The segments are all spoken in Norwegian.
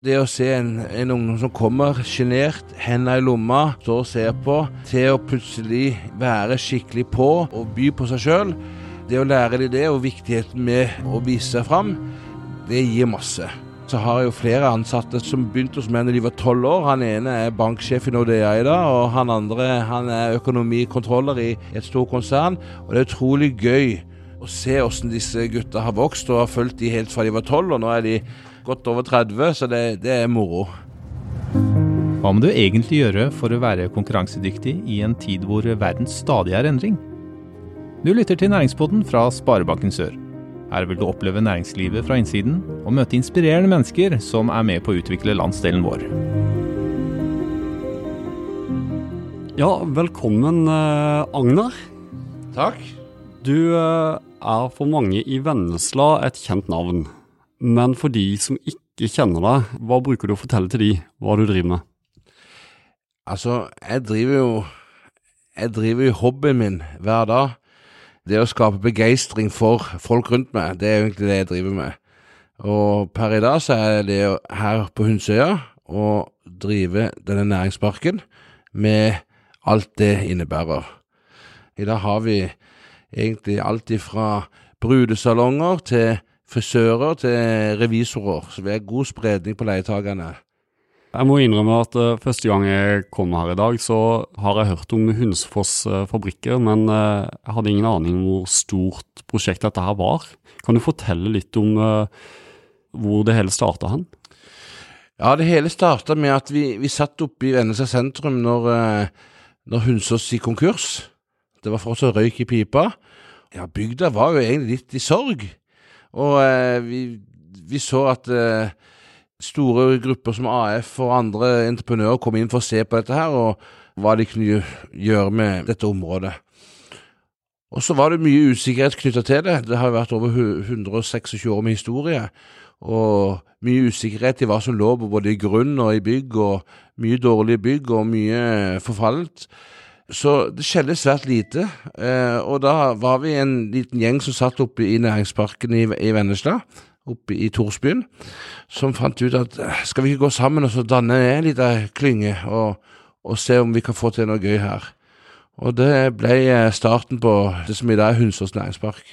Det å se en, en ungdom som kommer sjenert, henda i lomma, står og ser på, til å plutselig være skikkelig på og by på seg sjøl, det å lære dem det, og viktigheten med å vise seg fram, det gir masse. Så har jeg jo flere ansatte som begynte hos meg da de var tolv år. Han ene er banksjef i Nordea i dag, og han andre han er økonomikontroller i et stort konsern. Og det er utrolig gøy å se hvordan disse gutta har vokst og har fulgt de helt fra de var tolv, og nå er de godt over 30, så det, det er moro. Hva må du egentlig gjøre for å være konkurransedyktig i en tid hvor verden stadig er endring? Du lytter til Næringspodden fra Sparebanken Sør. Her vil du oppleve næringslivet fra innsiden og møte inspirerende mennesker som er med på å utvikle landsdelen vår. Ja, velkommen Agnar. Agner. Takk. Du eh, er for mange i Vennesla et kjent navn. Men for de som ikke kjenner deg, hva bruker du å fortelle til de hva du driver med? Altså, jeg driver jo Jeg driver jo hobbyen min hver dag. Det å skape begeistring for folk rundt meg, det er egentlig det jeg driver med. Og per i dag så er det her på Hunsøya å drive denne næringsparken med alt det innebærer. I dag har vi egentlig alt ifra brudesalonger til frisører til revisorer, så vi har god spredning på leietakerne. Jeg må innrømme at uh, første gang jeg kom her i dag, så har jeg hørt om Hunsfoss uh, fabrikker, men uh, jeg hadde ingen aning om hvor stort prosjekt dette her var. Kan du fortelle litt om hvor det hele starta hen? Ja, det hele starta med at vi, vi satt oppe i Vennesla sentrum når, når Hunsås gikk konkurs. Det var fortsatt røyk i pipa. Ja, bygda var jo egentlig litt i sorg. Og vi, vi så at store grupper som AF og andre entreprenører kom inn for å se på dette her, og hva de kunne gjøre med dette området. Og så var det mye usikkerhet knytta til det. Det har vært over 126 år med historie, og mye usikkerhet i hva som lå både i grunn og i bygg, og mye dårlige bygg og mye forfallet. Så det skjedde svært lite, og da var vi en liten gjeng som satt oppe i næringsparken i, i Vennesla oppe i Torsbyen, som fant ut at skal vi ikke gå sammen og så danne en liten klynge og, og, se om vi kan få til noe gøy her. Og det ble starten på det som i dag er Hunsås næringspark.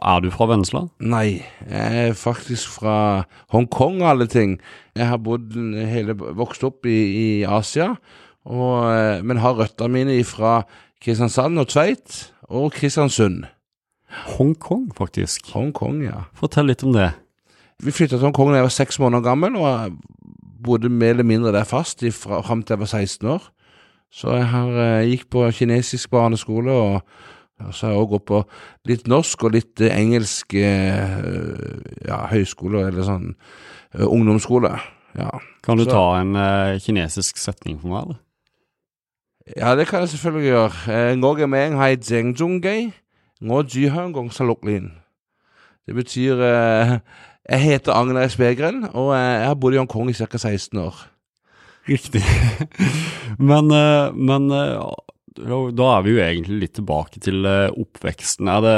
Er du fra Vennesla? Nei, jeg er faktisk fra Hongkong, og alle ting. Jeg har bodd hele, vokst opp i, i Asia, og, men har røttene mine fra Kristiansand og Tveit og Kristiansund. Hongkong, faktisk. Hongkong, ja. Fortell litt om det. Vi flytta til Hongkong da jeg var seks måneder gammel, og bodde mer eller mindre der fast fram til jeg var 16 år. Så jeg har, eh, gikk på kinesisk barneskole, og, og så har jeg òg gått på litt norsk og litt eh, engelsk eh, ja, høyskole, eller sånn ungdomsskole. Ja. Kan du så, ta en uh, kinesisk setning for meg, eller? Ja, det kan jeg selvfølgelig gjøre. Ngog meng hai zhengjunggei. Nå Jihyangong Saloklin. Det betyr eh, Jeg heter Agner Begren, og eh, jeg har bodd i Hongkong i ca. 16 år. Riktig. men, eh, men eh, da er vi jo egentlig litt tilbake til oppveksten. Er det,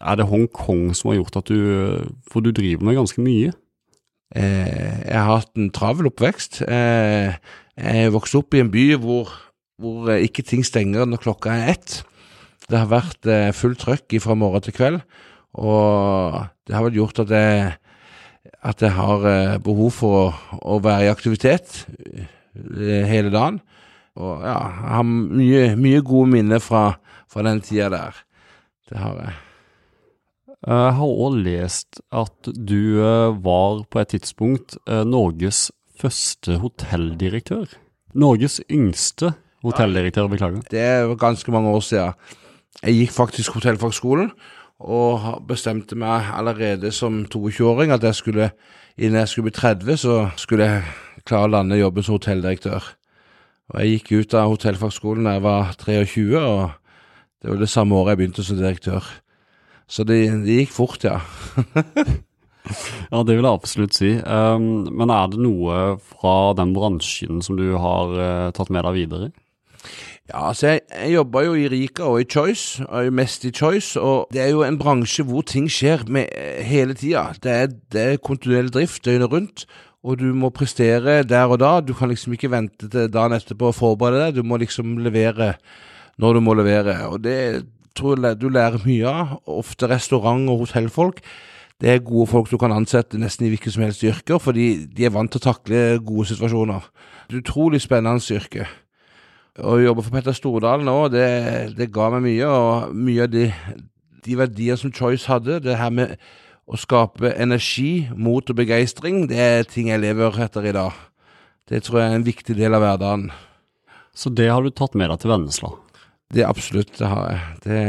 er det Hongkong som har gjort at du For du driver med ganske mye? Eh, jeg har hatt en travel oppvekst. Eh, jeg vokste opp i en by hvor, hvor ikke ting stenger når klokka er ett. Det har vært eh, fullt trøkk fra morgen til kveld, og det har vel gjort at jeg, at jeg har eh, behov for å, å, være i aktivitet eh, hele dagen. Og ja, jeg har mye, mye gode minner fra, fra den tida der. Det har jeg. Jeg har òg lest at du var på et tidspunkt Norges første hotelldirektør. Norges yngste hotelldirektør, beklager. Det er ganske mange år siden. Jeg gikk faktisk hotellfagskolen og bestemte meg allerede som 22-åring at jeg skulle, innen jeg skulle bli 30, så skulle jeg klare å lande jobben som hotelldirektør. Og Jeg gikk ut av hotellfagskolen da jeg var 23, og det var det samme året jeg begynte som direktør. Så det, det gikk fort, ja. ja, det vil jeg absolutt si. Um, men er det noe fra den bransjen som du har uh, tatt med deg videre? Ja, altså jeg, jeg jobba jo i Rika og i Choice, og mest i Choice, og det er jo en bransje hvor ting skjer med, hele tida. Det, det, er kontinuerlig drift døgnet rundt, og du må prestere der og da. Du kan liksom ikke vente til dagen etterpå å forberede deg, du må liksom levere når du må levere. Og det tror jeg du lærer mye av. Ofte restaurant- og hotellfolk. Det er gode folk du kan ansette nesten i hvilket som helst yrker, fordi de er vant til å takle gode situasjoner. Det er utrolig spennende yrke. Å jobbe for Petter Stordalen òg, det, det, ga meg mye. Og mye av de, de verdiene som Choice hadde, det her med å skape energi, mot og begeistring, det er ting jeg lever etter i dag. Det tror jeg er en viktig del av hverdagen. Så det har du tatt med deg til Vennesla? Det absolutt, det har jeg. Det,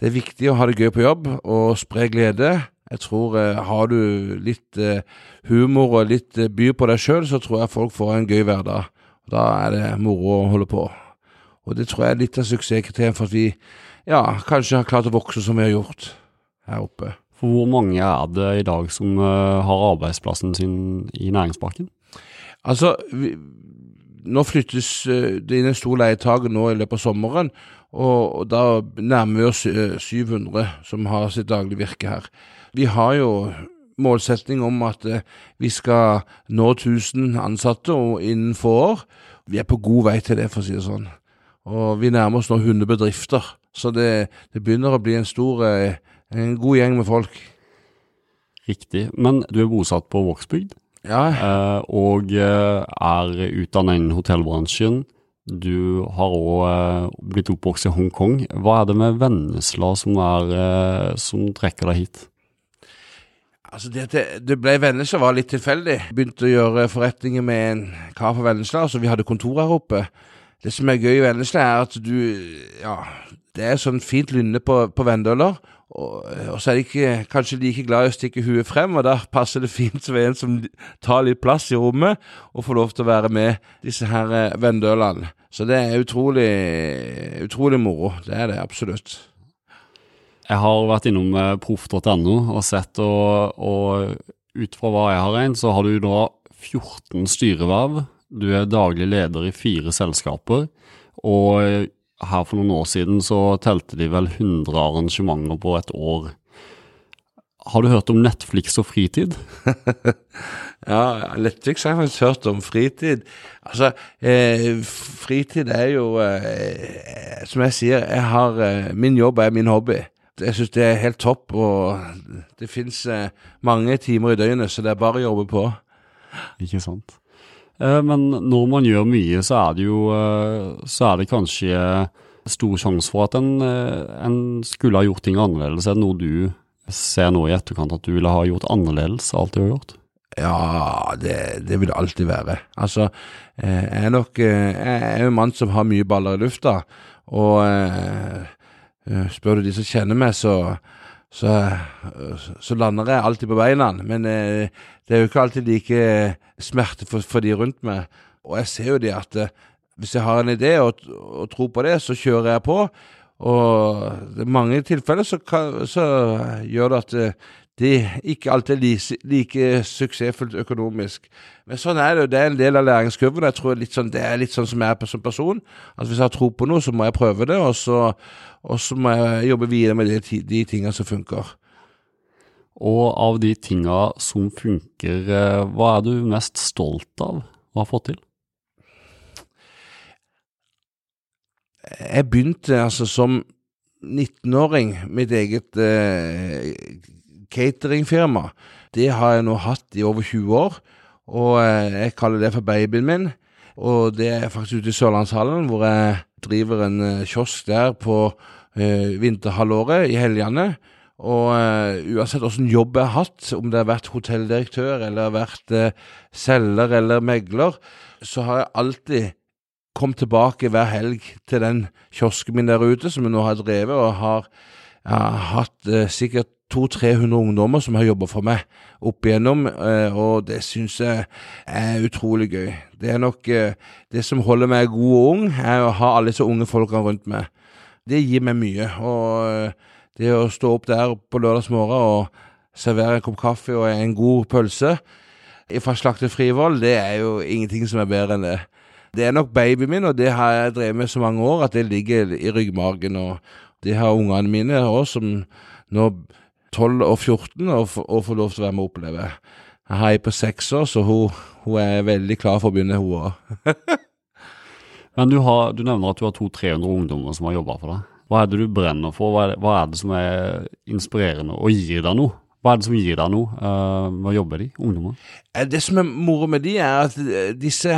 det, er viktig å ha det gøy på jobb og spre glede. Jeg tror eh, har du litt eh, humor og litt eh, by på deg sjøl, så tror jeg folk får en gøy hverdag. Da er det moro å holde på. Og det tror jeg er litt av suksesskriteriet for at vi ja, kanskje har klart å vokse som vi har gjort her oppe. For hvor mange er det i dag som uh, har arbeidsplassen sin i næringsparken? Altså, vi, nå flyttes uh, det inn en stor leietak nå i løpet av sommeren, og, da nærmer vi oss uh, 700 som har sitt daglige virke her. Vi har jo målsetning om at uh, vi skal nå 1000 ansatte innen få år. Vi er på god vei til det, for å si det sånn. Og vi nærmer oss nå 100 bedrifter, så det, det begynner å bli en stor en god gjeng med folk. Riktig. Men du er bosatt på Vågsbygd, ja. eh, og eh, er utdannet innen hotellbransjen. Du har òg eh, blitt oppvokst i Hongkong. Hva er det med Vennesla som, er, eh, som trekker deg hit? Altså det, det, ble Vennesla var litt tilfeldig. Begynte å gjøre forretninger med en kar fra Vennesla, Altså vi hadde kontor her oppe. Det som er gøy i Vennesla, er at du Ja, det er sånn fint lynne på, på Vendøler. Og, og, så er de ikke kanskje like glad i å stikke huet frem, og da passer det fint med en som tar litt plass i rommet, og får lov til å være med disse her eh, vendølene. Så det er utrolig, utrolig moro. Det er det absolutt. Jeg har vært innom eh, proff.no og sett, og, og, ut fra hva jeg har regnet, så har du da 14 styreverv. Du er daglig leder i fire selskaper. Og her for noen år siden så telte de vel 100 arrangementer på et år. Har du hørt om Netflix og fritid? ja, Netflix har jeg faktisk hørt om. Fritid Altså, eh, fritid er jo eh, Som jeg sier, jeg har eh, Min jobb er min hobby. Jeg syns det er helt topp, og det fins eh, mange timer i døgnet, så det er bare å jobbe på. Ikke sant. Eh, men når man gjør mye, så er det jo eh, Så er det kanskje stor sjanse for at en, en skulle ha gjort ting annerledes. Er det noe du ser nå i etterkant at du ville ha gjort annerledes av alt du har gjort? Ja, det, det vil det alltid være. Altså, jeg er nok Jeg er en mann som har mye baller i lufta, og spør du de som kjenner meg, så så, så, lander jeg alltid på beina. Men eh, det er jo ikke alltid like smerte for, for, de rundt meg. Og jeg ser jo det at eh, hvis jeg har en idé og, og, tror på det, så kjører jeg på. Og i mange tilfeller så, så gjør det at det ikke alltid er like, like suksessfullt økonomisk. Men sånn er det. Det er en del av læringskurven. Jeg tror sånn, Det er litt sånn som jeg er som person. At Hvis jeg har tro på noe, så må jeg prøve det, og så, og så må jeg jobbe videre med de, de tingene som funker. Og av de tinga som funker, eh, hva er du mest stolt av å ha fått til? Jeg begynte altså som 19-åring mitt eget eh, cateringfirma. Det har jeg nå hatt i over 20 år, og eh, jeg kaller det for babyen min. Og det er faktisk ute i Sørlandshallen, hvor jeg driver en eh, kiosk der på uh, vinterhalvåret i helgene. Og uh, uansett åssen jobb jeg har hatt, om det har vært hotelldirektør eller vært uh, selger eller megler, så har jeg alltid kommet tilbake hver helg til den kiosken min der ute, som jeg nå har drevet, og har, har hatt sikkert 200-300 ungdommer som har jobba for meg opp igjennom, eh, og det syns jeg er utrolig gøy. Det er nok eh, det som holder meg god og ung, er å ha alle disse unge folkene rundt meg. Det gir meg mye. Og eh, det å stå opp der på lørdagsmorgen og servere en kopp kaffe og en god pølse fra Slakter Frivoll, det er jo ingenting som er bedre enn det. Det er nok babyen min, og det har jeg drevet med så mange år at det ligger i ryggmargen. Og det har ungene mine òg, som nå 12 og 14 og, og få lov til å være med og oppleve. Jeg har ei på seks år, så hun, hun er veldig klar for å begynne, hun òg. Men du, har, du nevner at du har 200-300 ungdommer som har jobba for deg. Hva er det du brenner for? Hva er det, hva er det som er inspirerende og gir deg noe? Hva er det som gir deg noe uh, med å jobbe de, ungdommer? Eh, Det som er moro med de, er at eh, disse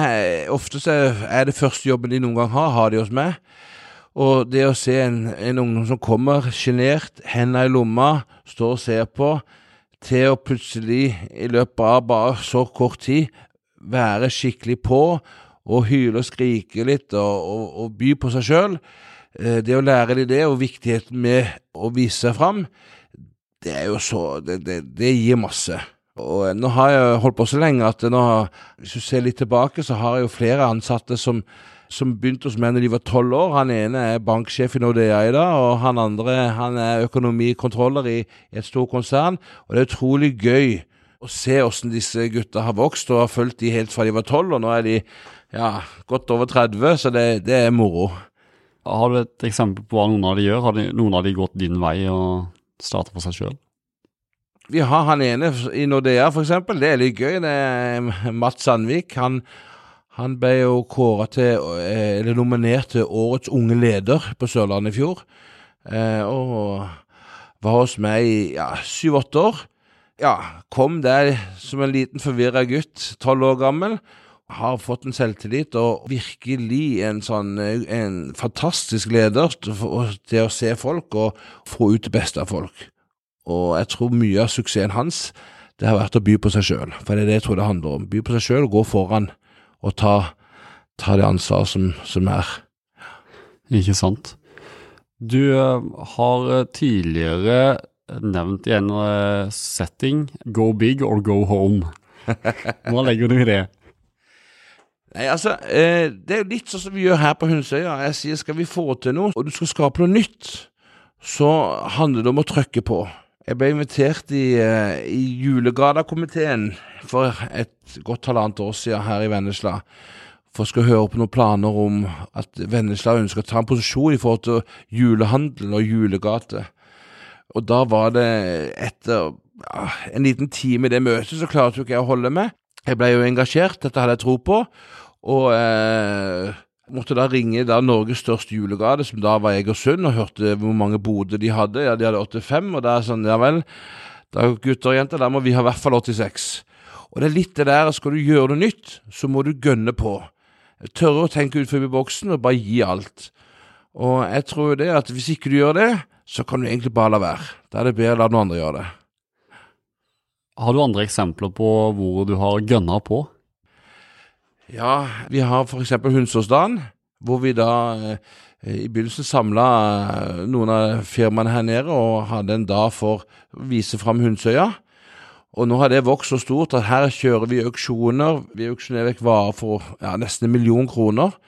ofte er det første jobben de noen gang har, har de hos meg. Og det å se en, en ungdom som kommer sjenert, henda i lomma, står og ser på, til å plutselig i løpet av bare så kort tid være skikkelig på og hyle og skrike litt og, og, og by på seg sjøl. Det å lære de det, og viktigheten med å vise seg fram, det er jo så Det, det, det gir masse. Og eh, nå har jeg holdt på så lenge at nå, hvis du ser litt tilbake, så har jeg jo flere ansatte som, som begynte hos meg da de var tolv år. Han ene er banksjef i Nordea i dag, og han andre han er økonomikontroller i, i et stort konsern. Og det er utrolig gøy å se hvordan disse gutta har vokst, og har fulgt de helt fra de var tolv, og nå er de ja, godt over 30, så det, det er moro. Har du et eksempel på hva noen av de gjør? Har de, noen av de gått din vei og starta for seg sjøl? Vi har han ene i Nordea, for eksempel. Det er litt gøy. Det er Mats Sandvik. Han, han ble jo kåra til, eh, eller nominert til Årets unge leder på Sørlandet i fjor. Eh, og var hos meg i ja, syv-åtte år. Ja, kom der som en liten forvirra gutt, tolv år gammel. Har fått en selvtillit og virkelig en sånn en fantastisk leder til å- se folk og få ut det beste av folk. Og jeg tror mye av suksessen hans det har vært å by på seg sjøl. For det er det jeg tror det handler om. By på seg sjøl, gå foran og ta, ta det ansvaret som, som er. Ikke sant. Du eh, har eh, tidligere nevnt i en eh, setting 'go big or go home'. Hva legger du i det? Nei, altså, Det er jo litt sånn som vi gjør her på Hunsøya. Jeg sier skal vi få til noe, og du skal skape noe nytt, så handler det om å trykke på. Jeg ble invitert i, eh, i Julegrada-komiteen for et godt halvannet år siden her i Vennesla. For å høre på noen planer om at Vennesla ønsker å ta en posisjon i forhold til julehandelen og julegate. Og da var det etter en liten time i det møtet, så klarte jo ikke jeg å holde med. Jeg ble jo engasjert, dette hadde jeg tro på, og eh, måtte da ringe da Norges største julegade, som da var Egersund, og hørte hvor mange boder de hadde. Ja, de hadde 85, og da er sånn, ja vel, da gutter og jenter, da må vi ha i hvert fall 86. Og det er litt det der, skal du gjøre noe nytt, så må du gønne på. Tørre å tenke utenfor boksen og bare gi alt. Og jeg tror jo det at hvis ikke du gjør det, så kan du egentlig bare la være. Da er det bedre å la noen andre gjøre det. Har du andre eksempler på hvor du har gønna på? Ja, vi har eksempel Hunsåsdagen, hvor vi da eh, i begynnelsen samla noen av firmaene her nede og hadde en dag for å vise fram Hunsøya. Og nå har det vokst så stort at her kjører vi auksjoner. Vi auksjonerer vekk varer for ja, nesten en million kroner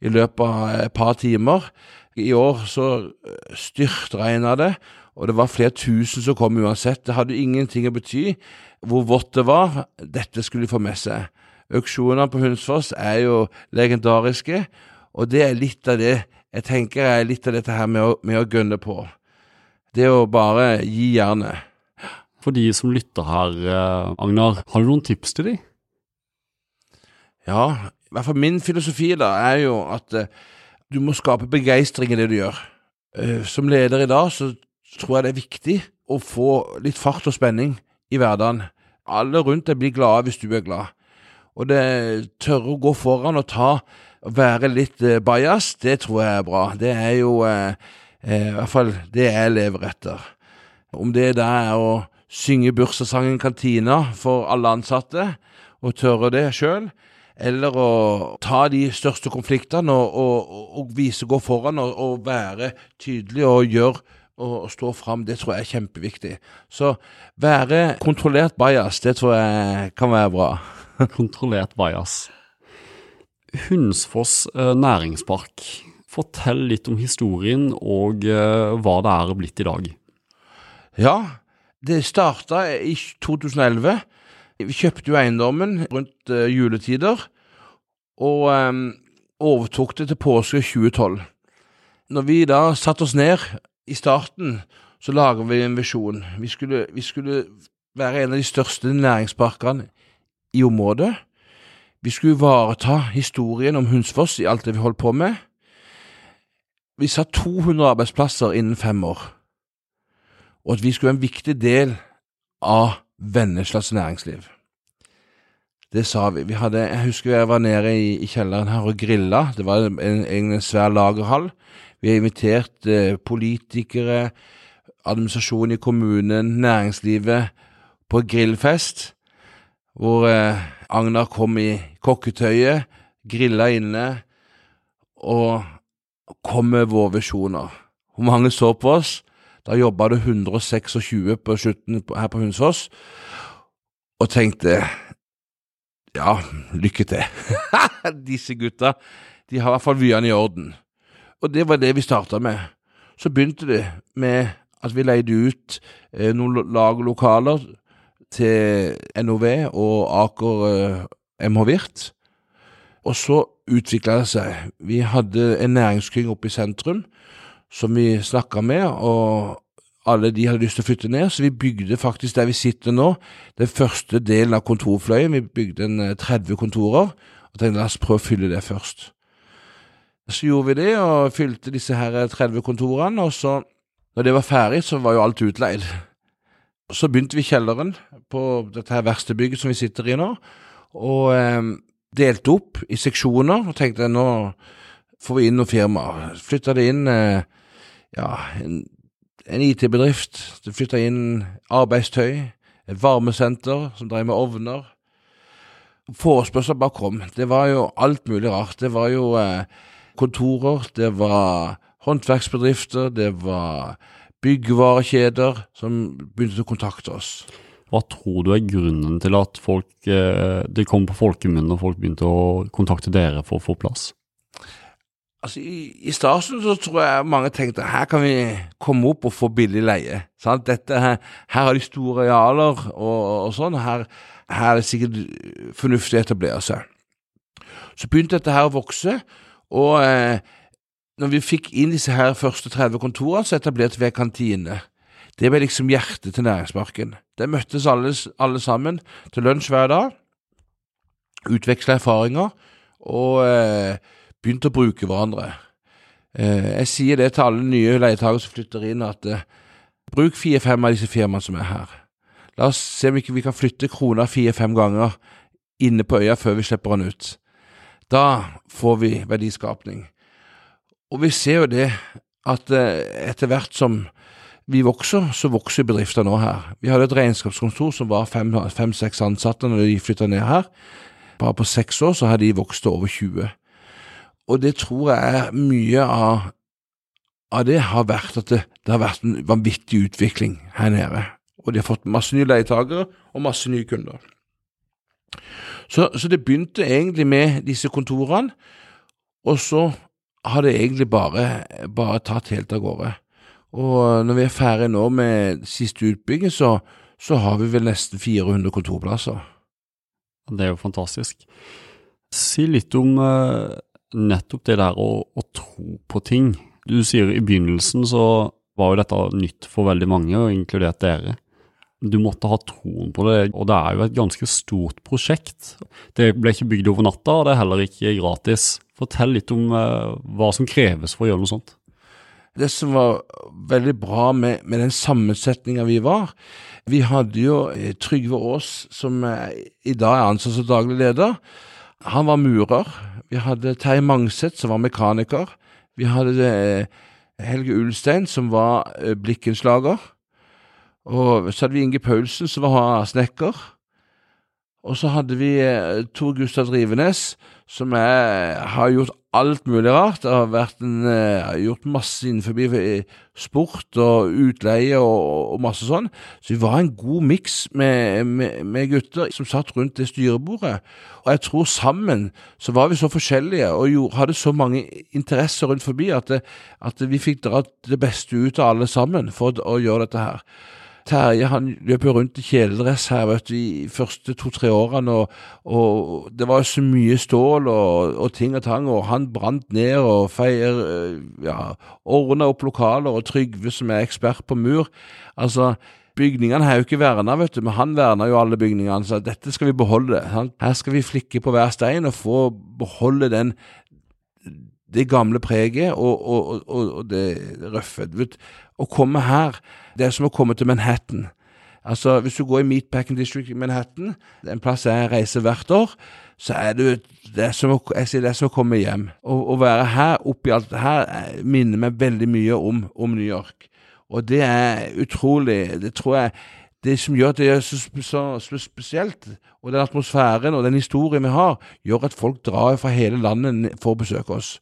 i løpet av et par timer. I år så eh, styrtregna det, og det var flere tusen som kom uansett. Det hadde ingenting å bety hvor vått det var. Dette skulle de få med seg. Auksjonene på Hunsfoss er jo legendariske, og det er litt av det jeg tenker er litt av dette her med å, med å gønne på. Det å bare gi jernet. For de som lytter her, eh, Agnar, har du noen tips til de? Ja, i hvert fall min filosofi da er jo at eh, du må skape begeistring i det du gjør. Eh, som leder i dag så tror jeg det er viktig å få litt fart og spenning i hverdagen. Alle rundt deg blir glade hvis du er glad. Og det tørre å gå foran og ta være litt eh, bajas, det tror jeg er bra. Det er jo eh, eh, i hvert fall det jeg lever etter. Om det da er å synge bursdagssangen Kantina for alle ansatte, og tørre det sjøl, eller å ta de største konfliktene og, og, og vise, gå foran og, og være tydelig og gjøre og, stå fram, det tror jeg er kjempeviktig. Så være kontrollert bajas, det tror jeg kan være bra. Kontrollert bajas. Hunsfoss eh, næringspark. Fortell litt om historien og eh, hva det er blitt i dag. Ja, det starta i 2011. Vi kjøpte jo eiendommen rundt eh, juletider, og overtok det til påske 2012. Når vi da satte oss ned i starten, så lager vi en visjon. Vi skulle, vi skulle være en av de største næringsparkene i området. Vi skulle ivareta historien om Hunsfoss i alt det vi holdt på med. Vi sa 200 arbeidsplasser innen fem år, og at vi skulle være en viktig del av Venneslas næringsliv. Det sa vi. vi hadde, jeg husker jeg var nede i, i kjelleren her og grilla. Det var en, en, svær lagerhall. Vi har invitert eh, politikere, administrasjonen i kommunen, næringslivet på grillfest, hvor eh, Agnar kom i kokketøyet, grilla inne og kom med våre visjoner. Hvor mange så på oss? Da jobba det 126 på slutten her på Hunsås, og tenkte ja, lykke til. Disse gutta, de har i hvert fall vyene i orden. Og det var det vi starta med. Så begynte det med at vi leide ut eh, noen lagerlokaler til NOV og Aker eh, MH Virt. Og så utvikla det seg. Vi hadde en næringsklynge oppe i sentrum som vi snakka med, og alle de hadde lyst til å flytte ned, så vi bygde faktisk der vi sitter nå, den første delen av kontorfløyen. Vi bygde en 30 kontorer, og tenkte la oss prøve å fylle det først. Så gjorde vi det, og fylte disse her 30 kontorene, og så, når det var ferdig, så var jo alt utleid. Så begynte vi i kjelleren på dette her verkstedbygget som vi sitter i nå, og eh, delte opp i seksjoner, og tenkte nå får vi inn noen firmaer. Flytta det inn eh, ja, en, en IT-bedrift. Det flytta inn arbeidstøy, et varmesenter som drev med ovner. Forespørsler bare kom. Det var jo alt mulig rart. Det var jo eh, kontorer, det var håndverksbedrifter, det var byggevarekjeder som begynte å kontakte oss. Hva tror du er grunnen til at folk, eh, det kom på folkemunne og folk begynte å kontakte dere for å få plass? Altså, I, i starten så tror jeg mange tenkte her kan vi komme opp og få billig leie. Sant? Dette her, her har de store arealer og, og sånn. Her, her, er det sikkert fornuftig å etablere seg. Så begynte dette her å vokse, og eh, når vi fikk inn disse her første 30 kontorene, så etablerte vi en kantine. Det ble liksom hjertet til næringsparken. Der møttes alle, alle sammen til lunsj hver dag, utveksla erfaringer og eh, begynte å bruke hverandre. Eh, jeg sier det til alle nye leietakere som flytter inn, at eh, bruk fire-fem av disse firmaene som er her. La oss se om ikke vi kan flytte krona fire-fem ganger inne på øya før vi slipper den ut. Da får vi verdiskapning. Og vi ser jo det at eh, etter hvert som vi vokser, så vokser bedrifter nå her. Vi hadde et regnskapskontor som var fem-seks fem, ansatte når de flytta ned her. Bare på seks år så har de vokst til over 20. Og det tror jeg er mye av, av det har vært at det, det, har vært en vanvittig utvikling her nede. Og de har fått masse nye leietakere og masse nye kunder. Så, så, det begynte egentlig med disse kontorene, og så har det egentlig bare, bare tatt helt av gårde. Og når vi er ferdig nå med siste utbygging, så, så har vi vel nesten 400 kontorplasser. Det er jo fantastisk. Si litt om uh nettopp det der å, å, tro på ting. Du sier i begynnelsen så var jo dette nytt for veldig mange, og inkludert dere. Du måtte ha troen på det, og det er jo et ganske stort prosjekt. Det ble ikke bygd over natta, og det er heller ikke gratis. Fortell litt om eh, hva som kreves for å gjøre noe sånt. Det som var veldig bra med, med den sammensetninga vi var Vi hadde jo eh, Trygve Aas, som i dag er ansatt som daglig leder. Han var murer. Vi hadde Terje Mangseth, som var mekaniker. Vi hadde eh, Helge Ulstein, som var eh, blikkenslager. Og så hadde vi Inge Paulsen, som var snekker. Og så hadde vi eh, Tor Gustav Drivenes, som er, har gjort alt mulig rart. Har vært en, uh, gjort masse innenfor eh, sport og utleie og, og, masse sånn. Så vi var en god miks med, med, med, gutter som satt rundt det styrebordet. Og jeg tror sammen så var vi så forskjellige og gjorde, hadde så mange interesser rundt forbi at, det, at vi fikk dratt det beste ut av alle sammen for å gjøre dette her. Terje han løp jo rundt i kjeledress her vet du, i første to-tre årene, og, og, det var så mye stål og, og, ting og tang, og han brant ned og feier eh, ja, ordna opp lokaler, og Trygve som er ekspert på mur. Altså, Bygningene er jo ikke verna, vet du, men han verna jo alle bygningene, så dette skal vi beholde. Her skal vi flikke på hver stein og få beholde den det gamle preget og, og, og, og det røffe. Å komme her, det er som å komme til Manhattan. Altså, Hvis du går i Meatpacking District i Manhattan, en plass jeg reiser hvert år, så er det, det er som å, jeg sier det er som å komme hjem. Å, være her oppi alt det her eh, minner meg veldig mye om, om New York. Og det er utrolig Det tror jeg det som gjør det så, så, så, spesielt, og den atmosfæren og den historien vi har, gjør at folk drar fra hele landet for å besøke oss.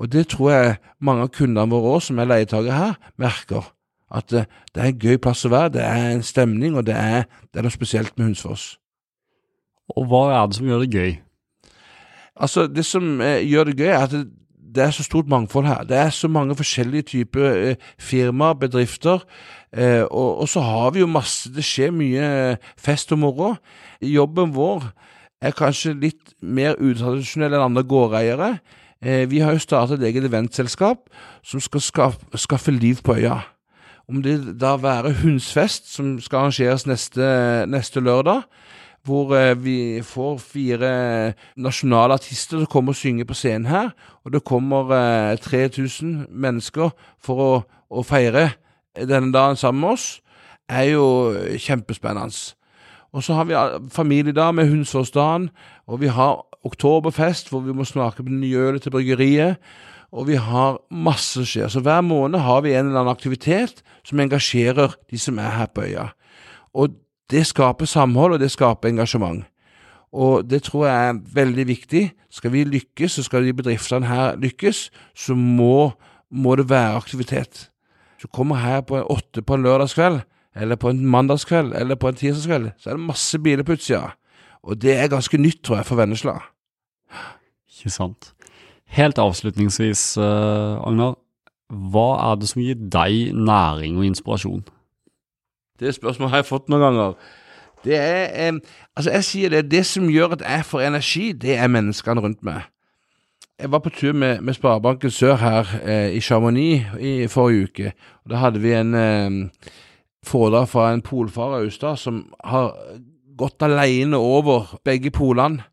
Og det tror jeg mange av kundene våre også, som er leietakere her, merker. At det, det, er en gøy plass å være, det er en stemning, og det er, det er noe spesielt med Hunsfoss. Og hva er det som gjør det gøy? Altså, Det som eh, gjør det gøy, er at det, det, er så stort mangfold her. Det er så mange forskjellige typer eh, firmaer, bedrifter. Eh, og, og, så har vi jo masse Det skjer mye eh, fest og moro. Jobben vår er kanskje litt mer utradisjonell enn andre gårdeiere. Eh, vi har jo startet et eget eventselskap som skal skaffe, liv på øya. Om det da være Hundsfest, som skal arrangeres neste, neste lørdag, hvor eh, vi får fire nasjonale artister som kommer og synger på scenen her. Og det kommer eh, 3000 mennesker for å, å, feire denne dagen sammen med oss. er jo kjempespennende. Og så har vi familiedag med Hunsåsdagen, og vi har oktoberfest hvor vi må smake på den nye ølet til bryggeriet. Og vi har masse skjer. Så hver måned har vi en eller annen aktivitet som engasjerer de som er her på øya. Og det skaper samhold, og det skaper engasjement. Og det tror jeg er veldig viktig. Skal vi lykkes, så skal de bedriftene her lykkes, så må, må det være aktivitet. Så kommer her på åtte på en lørdagskveld, eller på en mandagskveld, eller på en tirsdagskveld, så er det masse biler på utsida. Og det er ganske nytt, tror jeg, for Vennesla. Ikke sant. Helt avslutningsvis, uh, Agnar. Hva er det som gir deg næring og inspirasjon? Det spørsmålet har jeg fått noen ganger. Det er eh, Altså, jeg sier det. Det som gjør at jeg får energi, det er menneskene rundt meg. Jeg var på tur med, med Sparebanken Sør her eh, i Chamonix i forrige uke. og Da hadde vi en eh, foredrag fra en polfar Austad som har gått alene over begge polene.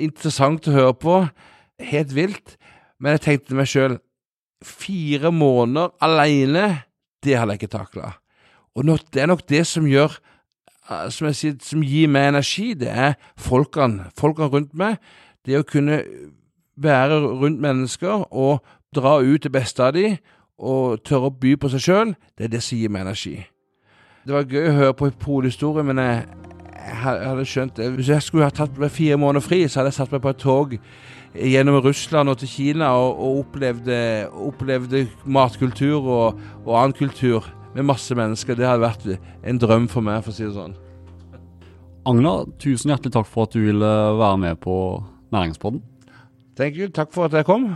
Interessant å høre på. Helt vilt. Men jeg tenkte meg sjøl Fire måneder alene, det hadde jeg ikke takla. Og det er nok det som gjør eh, som, sier, som gir meg energi, det er folkene, folkene rundt meg. Det å kunne være rundt mennesker og dra ut det beste av dem og tørre å by på seg sjøl, det er det som gir meg energi. Det var gøy å høre på polhistorien, men jeg, jeg hadde skjønt det. Hvis jeg skulle ha tatt meg fire måneder fri, så hadde jeg satt meg på et tog gjennom Russland og til Kina og, og opplevde, opplevde, matkultur og, og, annen kultur med masse mennesker. Det hadde vært en drøm for meg, for å si det sånn. Agnar, tusen hjertelig takk for at du ville være med på Næringspodden. Thank you. Takk for at jeg kom.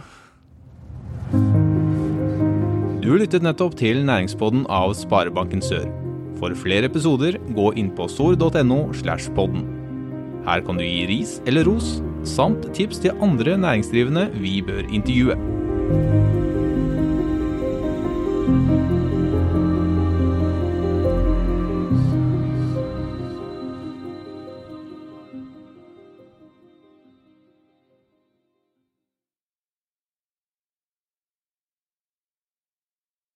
Du lyttet nettopp til Næringspodden av Sparebanken Sør. For flere episoder, gå inn på sor.no slash podden. Her kan du gi ris eller ros, samt tips til andre næringsdrivende vi bør intervjue.